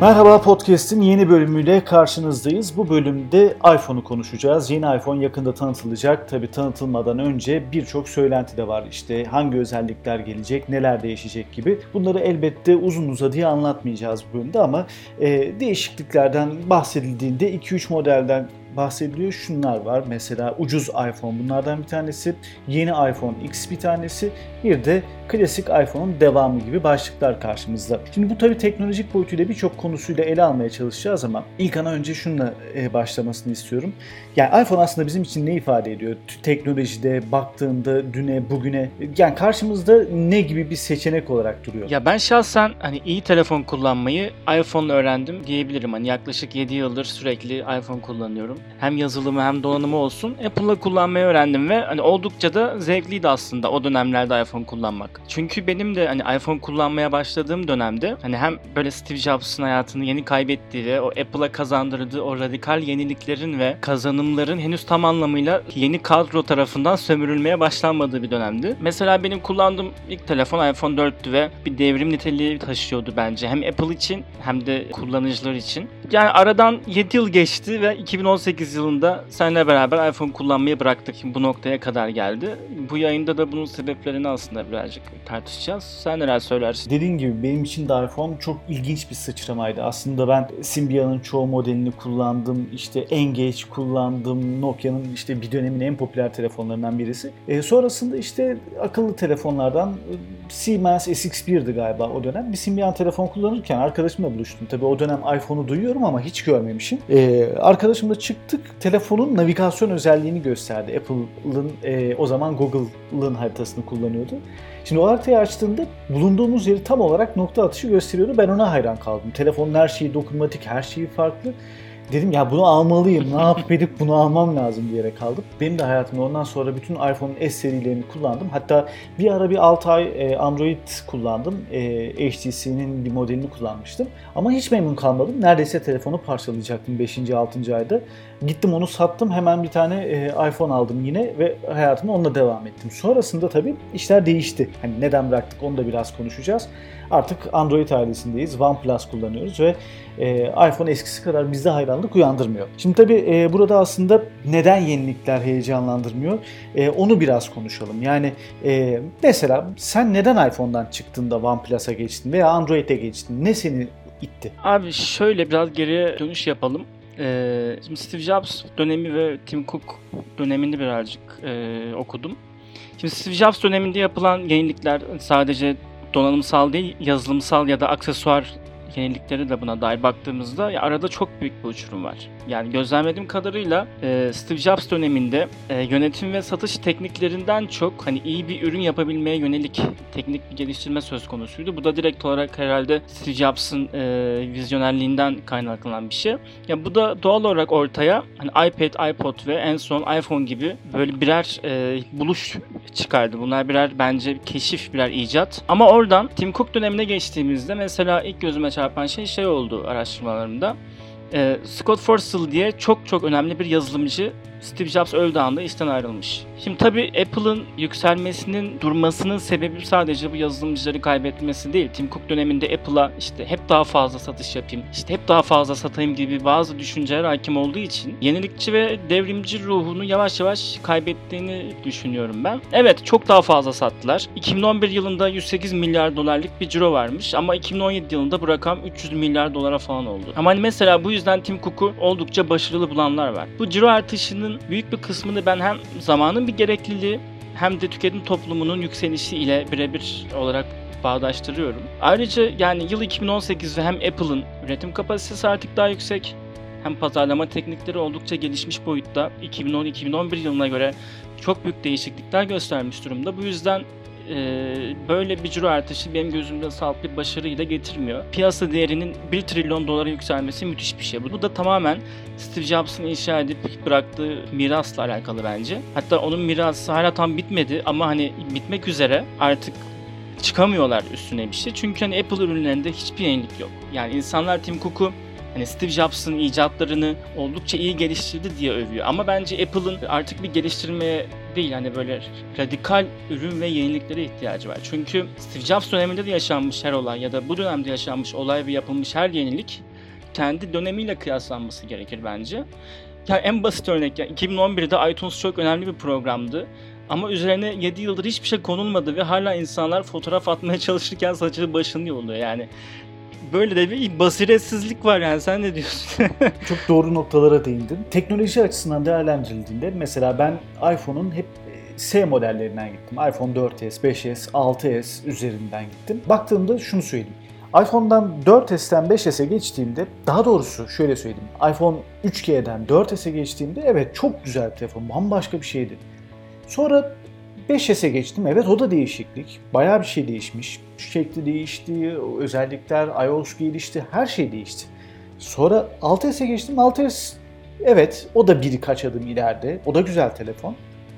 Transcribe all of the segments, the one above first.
Merhaba Podcast'in yeni bölümüyle karşınızdayız. Bu bölümde iPhone'u konuşacağız. Yeni iPhone yakında tanıtılacak. Tabi tanıtılmadan önce birçok söylenti de var. İşte hangi özellikler gelecek, neler değişecek gibi. Bunları elbette uzun uzadıya anlatmayacağız bu bölümde ama e, değişikliklerden bahsedildiğinde 2-3 modelden bahsediliyor. Şunlar var. Mesela ucuz iPhone bunlardan bir tanesi. Yeni iPhone X bir tanesi. Bir de klasik iPhone'un devamı gibi başlıklar karşımızda. Şimdi bu tabii teknolojik boyutuyla birçok konusuyla ele almaya çalışacağız ama ilk ana önce şunla e, başlamasını istiyorum. Yani iPhone aslında bizim için ne ifade ediyor? Teknolojide baktığında düne, bugüne yani karşımızda ne gibi bir seçenek olarak duruyor? Ya ben şahsen hani iyi telefon kullanmayı iPhone'la öğrendim diyebilirim. Hani yaklaşık 7 yıldır sürekli iPhone kullanıyorum. Hem yazılımı hem donanımı olsun Apple'la kullanmayı öğrendim ve hani oldukça da zevkliydi aslında o dönemlerde iPhone kullanmak. Çünkü benim de hani iPhone kullanmaya başladığım dönemde hani hem böyle Steve Jobs'ın hayatını yeni kaybettiği ve o Apple'a kazandırdığı o radikal yeniliklerin ve kazanımların henüz tam anlamıyla yeni kadro tarafından sömürülmeye başlanmadığı bir dönemdi. Mesela benim kullandığım ilk telefon iPhone 4'tü ve bir devrim niteliği taşıyordu bence. Hem Apple için hem de kullanıcılar için. Yani aradan 7 yıl geçti ve 2018 yılında seninle beraber iPhone kullanmayı bıraktık. Bu noktaya kadar geldi. Bu yayında da bunun sebeplerini aslında birazcık tartışacağız. Sen neler söylersin? Dediğim gibi benim için de iPhone çok ilginç bir sıçramaydı. Aslında ben Symbian'ın çoğu modelini kullandım. İşte Engage kullandım. Nokia'nın işte bir dönemin en popüler telefonlarından birisi. E, sonrasında işte akıllı telefonlardan e, Siemens SX1'di galiba o dönem. Bir Symbian telefon kullanırken arkadaşımla buluştum. Tabii o dönem iPhone'u duyuyorum ama hiç görmemişim. E, arkadaşımla çıktık. Telefonun navigasyon özelliğini gösterdi. Apple'ın e, o zaman Google'ın haritasını kullanıyordu. Şimdi o haritayı açtığında bulunduğumuz yeri tam olarak nokta atışı gösteriyordu. Ben ona hayran kaldım. Telefonun her şeyi dokunmatik, her şeyi farklı. Dedim ya bunu almalıyım. Ne yapıp edip bunu almam lazım diyerek kaldım. Benim de hayatımda ondan sonra bütün iPhone S serilerini kullandım. Hatta bir ara bir 6 ay e, Android kullandım. E, HTC'nin bir modelini kullanmıştım. Ama hiç memnun kalmadım. Neredeyse telefonu parçalayacaktım 5. 6. ayda. Gittim onu sattım. Hemen bir tane e, iPhone aldım yine ve hayatıma onunla devam ettim. Sonrasında tabii işler değişti. Hani neden bıraktık onu da biraz konuşacağız. Artık Android ailesindeyiz. OnePlus kullanıyoruz ve e, iPhone eskisi kadar bizde hayranlık uyandırmıyor. Şimdi tabii e, burada aslında neden yenilikler heyecanlandırmıyor? E, onu biraz konuşalım. Yani e, mesela sen neden iPhone'dan çıktın da OnePlus'a geçtin veya Android'e geçtin? Ne seni itti? Abi şöyle biraz geriye dönüş yapalım. Ee, şimdi Steve Jobs dönemi ve Tim Cook dönemini birazcık e, okudum. Şimdi Steve Jobs döneminde yapılan yenilikler sadece donanımsal değil, yazılımsal ya da aksesuar yenilikleri de buna dair baktığımızda ya arada çok büyük bir uçurum var. Yani gözlemlediğim kadarıyla e, Steve Jobs döneminde e, yönetim ve satış tekniklerinden çok hani iyi bir ürün yapabilmeye yönelik teknik bir geliştirme söz konusuydu. Bu da direkt olarak herhalde Steve Jobs'ın e, vizyonerliğinden kaynaklanan bir şey. Ya bu da doğal olarak ortaya hani iPad, iPod ve en son iPhone gibi böyle birer e, buluş çıkardı. Bunlar birer bence keşif, birer icat. Ama oradan Tim Cook dönemine geçtiğimizde mesela ilk gözüme çarpan şey şey oldu araştırmalarımda. E, Scott Forstall diye çok çok önemli bir yazılımcı Steve Jobs öldüğü anda işten ayrılmış. Şimdi tabi Apple'ın yükselmesinin durmasının sebebi sadece bu yazılımcıları kaybetmesi değil. Tim Cook döneminde Apple'a işte hep daha fazla satış yapayım, işte hep daha fazla satayım gibi bazı düşünceler hakim olduğu için yenilikçi ve devrimci ruhunu yavaş yavaş kaybettiğini düşünüyorum ben. Evet çok daha fazla sattılar. 2011 yılında 108 milyar dolarlık bir ciro varmış ama 2017 yılında bu rakam 300 milyar dolara falan oldu. Ama hani mesela bu yüzden Tim Cook'u oldukça başarılı bulanlar var. Bu ciro artışının büyük bir kısmını ben hem zamanın bir gerekliliği hem de tüketim toplumunun yükselişi ile birebir olarak bağdaştırıyorum. Ayrıca yani yıl 2018 ve hem Apple'ın üretim kapasitesi artık daha yüksek hem pazarlama teknikleri oldukça gelişmiş boyutta 2010-2011 yılına göre çok büyük değişiklikler göstermiş durumda. Bu yüzden böyle bir ciro artışı benim gözümde sağlıklı bir başarıyı da getirmiyor. Piyasa değerinin 1 trilyon dolara yükselmesi müthiş bir şey. Bu da tamamen Steve Jobs'ın inşa edip bıraktığı mirasla alakalı bence. Hatta onun mirası hala tam bitmedi ama hani bitmek üzere artık çıkamıyorlar üstüne bir şey. Çünkü hani Apple ürünlerinde hiçbir yenilik yok. Yani insanlar Tim Cook'u hani Steve Jobs'ın icatlarını oldukça iyi geliştirdi diye övüyor. Ama bence Apple'ın artık bir geliştirmeye değil. Hani böyle radikal ürün ve yeniliklere ihtiyacı var. Çünkü Steve Jobs döneminde de yaşanmış her olay ya da bu dönemde yaşanmış olay ve yapılmış her yenilik kendi dönemiyle kıyaslanması gerekir bence. Yani en basit örnek ya 2011'de iTunes çok önemli bir programdı. Ama üzerine 7 yıldır hiçbir şey konulmadı ve hala insanlar fotoğraf atmaya çalışırken saçını başını yolluyor. Yani böyle de bir basiretsizlik var yani sen ne diyorsun? Çok doğru noktalara değindin. Teknoloji açısından değerlendirildiğinde mesela ben iPhone'un hep S modellerinden gittim. iPhone 4S, 5S, 6S üzerinden gittim. Baktığımda şunu söyleyeyim. iPhone'dan 4S'ten 5S'e geçtiğimde, daha doğrusu şöyle söyleyeyim. iPhone 3G'den 4S'e geçtiğimde evet çok güzel bir telefon, bambaşka bir şeydi. Sonra 5S'e geçtim. Evet o da değişiklik. Bayağı bir şey değişmiş. Şekli değişti, özellikler, iOS gelişti, her şey değişti. Sonra 6S'e geçtim. 6S evet o da birkaç adım ileride. O da güzel telefon.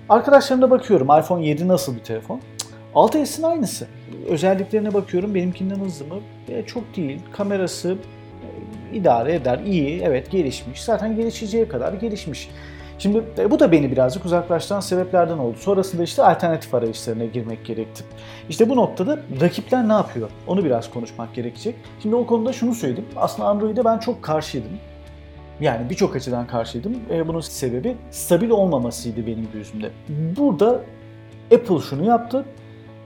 Arkadaşlarımda bakıyorum iPhone 7 nasıl bir telefon? 6S'in aynısı. Özelliklerine bakıyorum benimkinden hızlı mı? E, çok değil. Kamerası e, idare eder, iyi, evet gelişmiş. Zaten gelişeceği kadar gelişmiş. Şimdi e, bu da beni birazcık uzaklaştıran sebeplerden oldu. Sonrasında işte alternatif arayışlarına girmek gerekti. İşte bu noktada rakipler ne yapıyor? Onu biraz konuşmak gerekecek. Şimdi o konuda şunu söyleyeyim. Aslında Android'e ben çok karşıydım. Yani birçok açıdan karşıydım. E, bunun sebebi stabil olmamasıydı benim gözümde. Burada Apple şunu yaptı.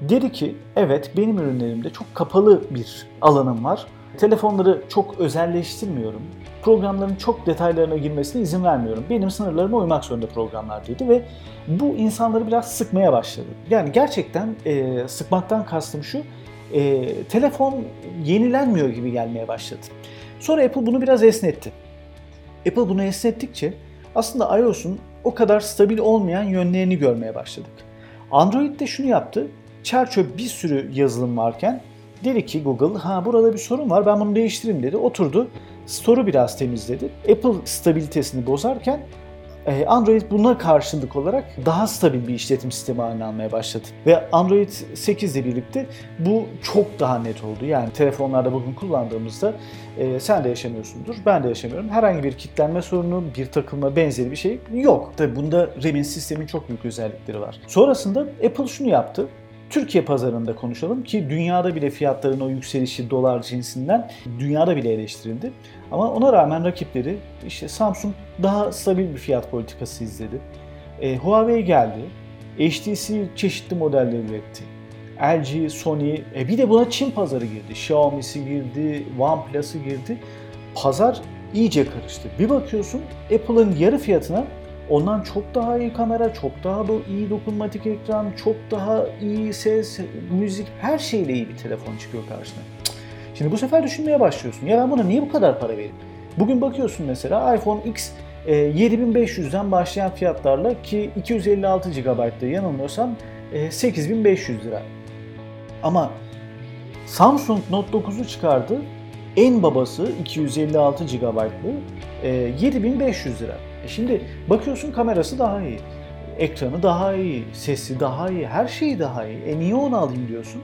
Dedi ki evet benim ürünlerimde çok kapalı bir alanım var. Telefonları çok özelleştirmiyorum. Programların çok detaylarına girmesine izin vermiyorum. Benim sınırlarıma uymak zorunda programlar dedi ve bu insanları biraz sıkmaya başladı. Yani gerçekten e, sıkmaktan kastım şu, e, telefon yenilenmiyor gibi gelmeye başladı. Sonra Apple bunu biraz esnetti. Apple bunu esnettikçe aslında iOS'un o kadar stabil olmayan yönlerini görmeye başladık. Android de şunu yaptı. Çerçöp bir sürü yazılım varken dedi ki Google ha burada bir sorun var ben bunu değiştireyim dedi. Oturdu Store'u biraz temizledi. Apple stabilitesini bozarken e, Android buna karşılık olarak daha stabil bir işletim sistemi haline almaya başladı. Ve Android 8 ile birlikte bu çok daha net oldu. Yani telefonlarda bugün kullandığımızda e, sen de yaşamıyorsundur, ben de yaşamıyorum. Herhangi bir kilitlenme sorunu, bir takılma benzeri bir şey yok. Tabi bunda RAM'in sistemin çok büyük özellikleri var. Sonrasında Apple şunu yaptı. Türkiye pazarında konuşalım ki dünyada bile fiyatların o yükselişi dolar cinsinden dünyada bile eleştirildi. Ama ona rağmen rakipleri işte Samsung daha stabil bir fiyat politikası izledi. E, Huawei geldi. HTC çeşitli modeller üretti. LG, Sony, e bir de buna Çin pazarı girdi. Xiaomi'si girdi, OnePlus'ı girdi. Pazar iyice karıştı. Bir bakıyorsun Apple'ın yarı fiyatına Ondan çok daha iyi kamera, çok daha da iyi dokunmatik ekran, çok daha iyi ses, müzik, her şeyle iyi bir telefon çıkıyor karşına. Şimdi bu sefer düşünmeye başlıyorsun. Ya ben buna niye bu kadar para vereyim? Bugün bakıyorsun mesela iPhone X 7500'den e, başlayan fiyatlarla ki 256 GB'da yanılmıyorsam 8500 e, lira. Ama Samsung Note 9'u çıkardı. En babası 256 GB'lı 7500 lira. E şimdi bakıyorsun kamerası daha iyi, ekranı daha iyi, sesi daha iyi, her şeyi daha iyi. E niye onu alayım diyorsun?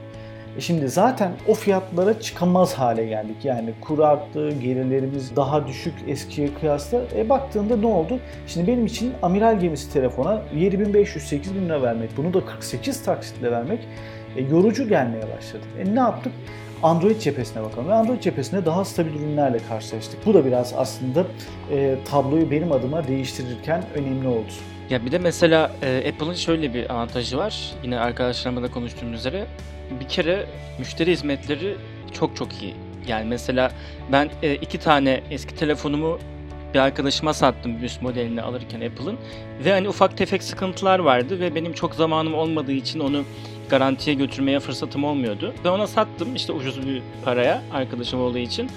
E şimdi zaten o fiyatlara çıkamaz hale geldik. Yani kur arttı, gelirlerimiz daha düşük eskiye kıyasla. E baktığında ne oldu? Şimdi benim için amiral gemisi telefona 7500-8000 lira vermek, bunu da 48 taksitle vermek e, yorucu gelmeye başladı. E ne yaptık? Android cephesine bakalım. Ve Android cephesinde daha stabil ürünlerle karşılaştık. Bu da biraz aslında e, tabloyu benim adıma değiştirirken önemli oldu. Ya bir de mesela e, Apple'ın şöyle bir avantajı var. Yine arkadaşlarımla da konuştuğum üzere. Bir kere müşteri hizmetleri çok çok iyi. Yani mesela ben e, iki tane eski telefonumu bir arkadaşıma sattım bir üst modelini alırken Apple'ın. Ve hani ufak tefek sıkıntılar vardı ve benim çok zamanım olmadığı için onu garantiye götürmeye fırsatım olmuyordu. Ve ona sattım işte ucuz bir paraya arkadaşım olduğu için.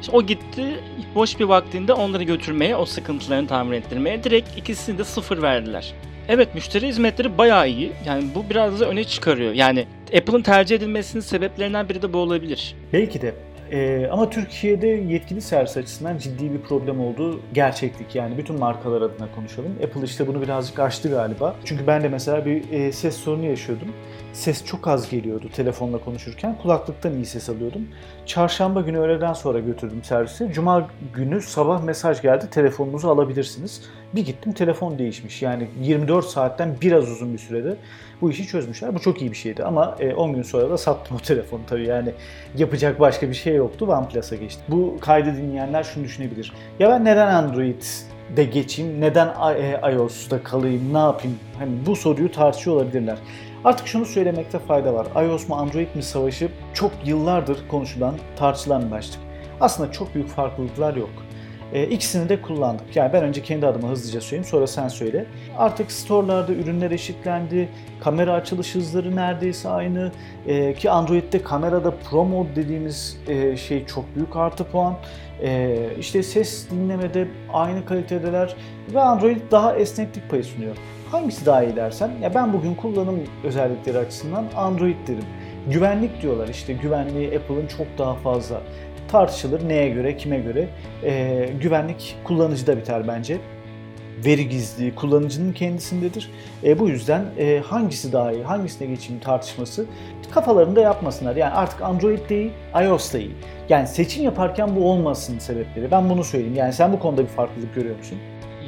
İşte o gitti boş bir vaktinde onları götürmeye, o sıkıntılarını tamir ettirmeye direkt ikisini de sıfır verdiler. Evet müşteri hizmetleri bayağı iyi. Yani bu biraz da öne çıkarıyor. Yani Apple'ın tercih edilmesinin sebeplerinden biri de bu olabilir. Belki de. Ee, ama Türkiye'de yetkili servis açısından ciddi bir problem olduğu gerçeklik. Yani bütün markalar adına konuşalım. Apple işte bunu birazcık aştı galiba. Çünkü ben de mesela bir e, ses sorunu yaşıyordum. Ses çok az geliyordu telefonla konuşurken. Kulaklıktan iyi ses alıyordum. Çarşamba günü öğleden sonra götürdüm servise. Cuma günü sabah mesaj geldi telefonunuzu alabilirsiniz. Bir gittim telefon değişmiş. Yani 24 saatten biraz uzun bir sürede bu işi çözmüşler. Bu çok iyi bir şeydi ama 10 gün sonra da sattım o telefonu tabii. Yani yapacak başka bir şey yoktu. OnePlus'a geçtim. Bu kaydı dinleyenler şunu düşünebilir. Ya ben neden Android de geçeyim, neden iOS'ta kalayım, ne yapayım? Hani bu soruyu tartışıyor olabilirler. Artık şunu söylemekte fayda var. iOS mu Android mi savaşı çok yıllardır konuşulan, tartışılan bir başlık. Aslında çok büyük farklılıklar yok. E, ikisini de kullandık. Yani ben önce kendi adıma hızlıca söyleyeyim sonra sen söyle. Artık storelarda ürünler eşitlendi. Kamera açılış hızları neredeyse aynı. E, ki Android'de kamerada Pro Mode dediğimiz e, şey çok büyük artı puan. E, işte ses dinlemede aynı kalitedeler ve Android daha esneklik payı sunuyor. Hangisi daha iyi dersen, ya ben bugün kullanım özellikleri açısından Android derim. Güvenlik diyorlar işte güvenliği Apple'ın çok daha fazla tartışılır. Neye göre, kime göre. Ee, güvenlik kullanıcıda biter bence. Veri gizliliği kullanıcının kendisindedir. E, bu yüzden e, hangisi daha iyi, hangisine geçeyim tartışması kafalarında yapmasınlar. Yani artık Android değil, iOS da. Yani seçim yaparken bu olmasın sebepleri. Ben bunu söyleyeyim. Yani sen bu konuda bir farklılık görüyor musun?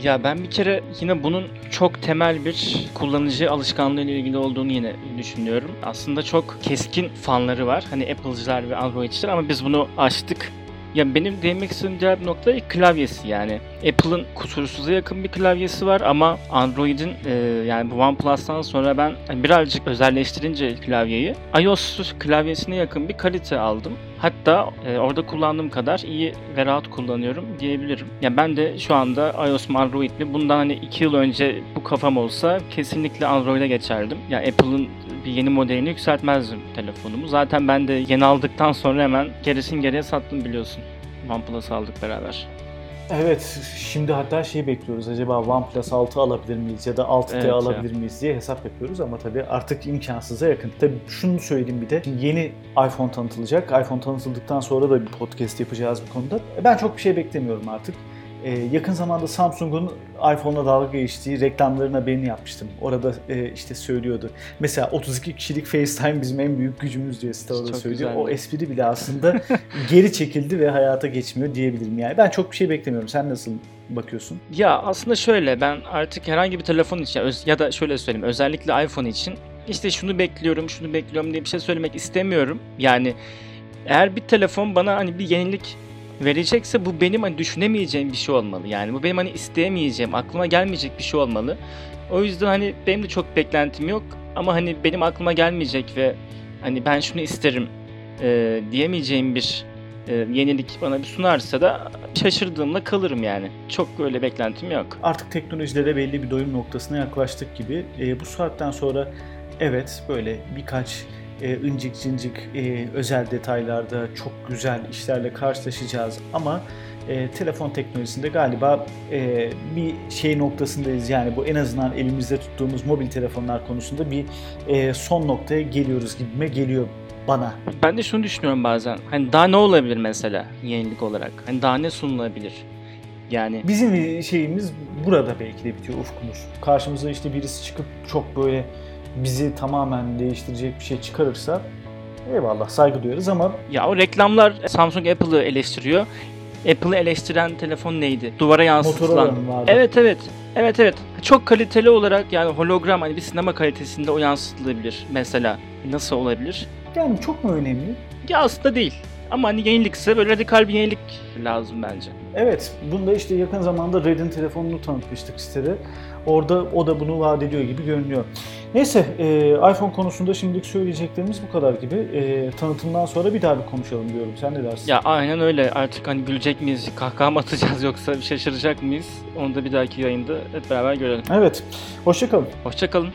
Ya ben bir kere yine bunun çok temel bir kullanıcı alışkanlığı ile ilgili olduğunu yine düşünüyorum. Aslında çok keskin fanları var. Hani Apple'cılar ve Android'ciler ama biz bunu açtık. Ya benim değinmek istediğim bir nokta klavyesi yani. Apple'ın kusursuza yakın bir klavyesi var ama Android'in e, yani bu OnePlus'tan sonra ben birazcık özelleştirince klavyeyi iOS klavyesine yakın bir kalite aldım. Hatta e, orada kullandığım kadar iyi ve rahat kullanıyorum diyebilirim. Yani ben de şu anda iOS mu Android mi bundan hani 2 yıl önce bu kafam olsa kesinlikle Android'e geçerdim. Yani Apple'ın bir yeni modelini yükseltmezdim telefonumu. Zaten ben de yeni aldıktan sonra hemen gerisin geriye sattım biliyorsun. OnePlus aldık beraber. Evet, şimdi hatta şey bekliyoruz. Acaba OnePlus 6 alabilir miyiz ya da 6T evet alabilir ya. miyiz diye hesap yapıyoruz ama tabii artık imkansıza yakın. Tabii şunu söyleyeyim bir de. Yeni iPhone tanıtılacak. iPhone tanıtıldıktan sonra da bir podcast yapacağız bu konuda. Ben çok bir şey beklemiyorum artık. Ee, yakın zamanda Samsung'un iPhone'la dalga geçtiği reklamlarına haberini yapmıştım. Orada e, işte söylüyordu. Mesela 32 kişilik FaceTime bizim en büyük gücümüz diye Stava'da söylüyor. O espri bile aslında geri çekildi ve hayata geçmiyor diyebilirim yani. Ben çok bir şey beklemiyorum. Sen nasıl bakıyorsun? Ya aslında şöyle ben artık herhangi bir telefon için ya da şöyle söyleyeyim özellikle iPhone için işte şunu bekliyorum, şunu bekliyorum diye bir şey söylemek istemiyorum. Yani eğer bir telefon bana hani bir yenilik verecekse bu benim hani düşünemeyeceğim bir şey olmalı. Yani bu benim hani isteyemeyeceğim, aklıma gelmeyecek bir şey olmalı. O yüzden hani benim de çok beklentim yok ama hani benim aklıma gelmeyecek ve hani ben şunu isterim e, diyemeyeceğim bir e, yenilik bana bir sunarsa da şaşırdığımda kalırım yani. Çok böyle beklentim yok. Artık teknolojide de belli bir doyum noktasına yaklaştık gibi. E, bu saatten sonra evet böyle birkaç e, incik cincik e, özel detaylarda çok güzel işlerle karşılaşacağız ama e, telefon teknolojisinde galiba e, bir şey noktasındayız yani bu en azından elimizde tuttuğumuz mobil telefonlar konusunda bir e, son noktaya geliyoruz gibime geliyor bana. Ben de şunu düşünüyorum bazen. Hani daha ne olabilir mesela yenilik olarak? Hani daha ne sunulabilir? Yani bizim şeyimiz burada belki de bitiyor ufkumuz. Karşımıza işte birisi çıkıp çok böyle bizi tamamen değiştirecek bir şey çıkarırsa eyvallah saygı duyarız ama... Ya o reklamlar Samsung Apple'ı eleştiriyor. Apple'ı eleştiren telefon neydi? Duvara yansıtılan. Evet evet. Evet evet. Çok kaliteli olarak yani hologram hani bir sinema kalitesinde o yansıtılabilir mesela. Nasıl olabilir? Yani çok mu önemli? Ya aslında değil. Ama hani yenilikse böyle radikal bir yenilik lazım bence. Evet. Bunda işte yakın zamanda Red'in telefonunu tanıtmıştık sitede. Orada o da bunu vaat ediyor gibi görünüyor. Neyse e, iPhone konusunda şimdilik söyleyeceklerimiz bu kadar gibi. E, tanıtımdan sonra bir daha bir konuşalım diyorum. Sen ne dersin? Ya aynen öyle. Artık hani gülecek miyiz, kahkaha mı atacağız yoksa şaşıracak mıyız? Onu da bir dahaki yayında hep beraber görelim. Evet. Hoşçakalın. Hoşçakalın.